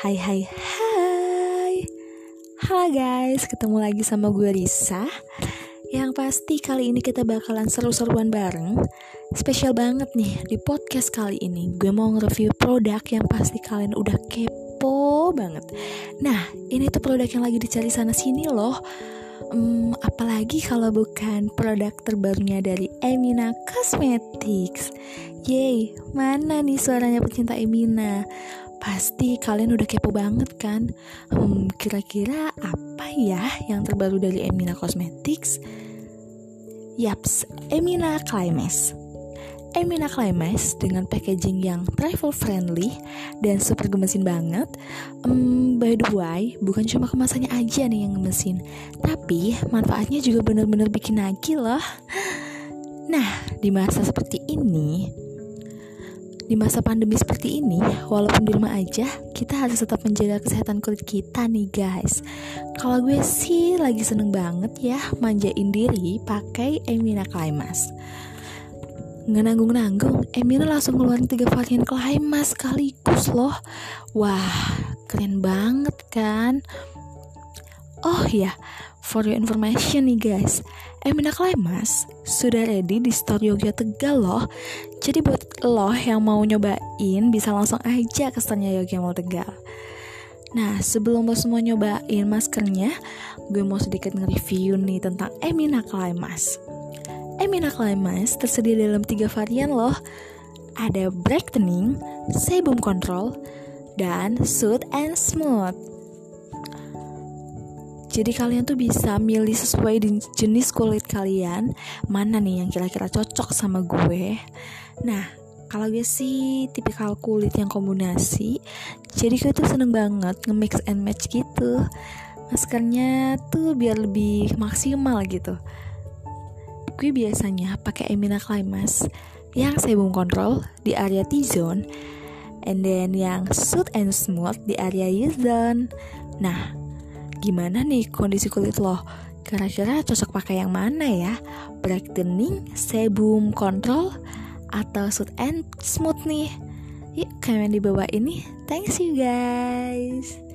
Hai hai hai. Halo guys, ketemu lagi sama gue Risa. Yang pasti kali ini kita bakalan seru-seruan bareng. Spesial banget nih di podcast kali ini Gue mau nge-review produk yang pasti kalian udah kepo banget. Nah, ini tuh produk yang lagi dicari sana sini loh. Hmm, apalagi kalau bukan produk terbarunya dari Emina Cosmetics. Yeay, mana nih suaranya pecinta Emina? Pasti kalian udah kepo banget kan? Hmm, kira-kira apa ya yang terbaru dari Emina Cosmetics? Yaps, Emina Climax. Emina Climax dengan packaging yang travel friendly dan super gemesin banget. Um, by the way, bukan cuma kemasannya aja nih yang gemesin, tapi manfaatnya juga bener-bener bikin nagih loh. Nah, di masa seperti ini, di masa pandemi seperti ini, walaupun di rumah aja, kita harus tetap menjaga kesehatan kulit kita nih guys. Kalau gue sih lagi seneng banget ya manjain diri pakai Emina Climax. Nggak nanggung-nanggung, Emina langsung ngeluarin tiga varian Climax sekaligus loh. Wah, keren banget kan? Oh ya, for your information nih guys, Emina Climax sudah ready di store Yogyakarta Tegal loh. Jadi buat lo yang mau nyobain bisa langsung aja ke store Yogyakarta Mall Tegal. Nah, sebelum lo semua nyobain maskernya, gue mau sedikit nge-review nih tentang Emina Climax. Emina Climax tersedia dalam tiga varian loh. Ada brightening, sebum control, dan soothe and smooth. Jadi kalian tuh bisa milih sesuai jenis kulit kalian Mana nih yang kira-kira cocok sama gue. Nah kalau gue sih tipikal kulit yang kombinasi Jadi gue tuh seneng banget nge-mix and match gitu. Maskernya tuh biar lebih maksimal gitu. Gue biasanya pakai Emina Climax yang sebum control di area T-zone and then yang soothe and smooth di area U-zone. Nah, Gimana nih kondisi kulit lo? Kira-kira cocok pakai yang mana ya? Brightening, sebum control, atau soot and smooth nih? Yuk, kalian di bawah ini. Thanks you guys.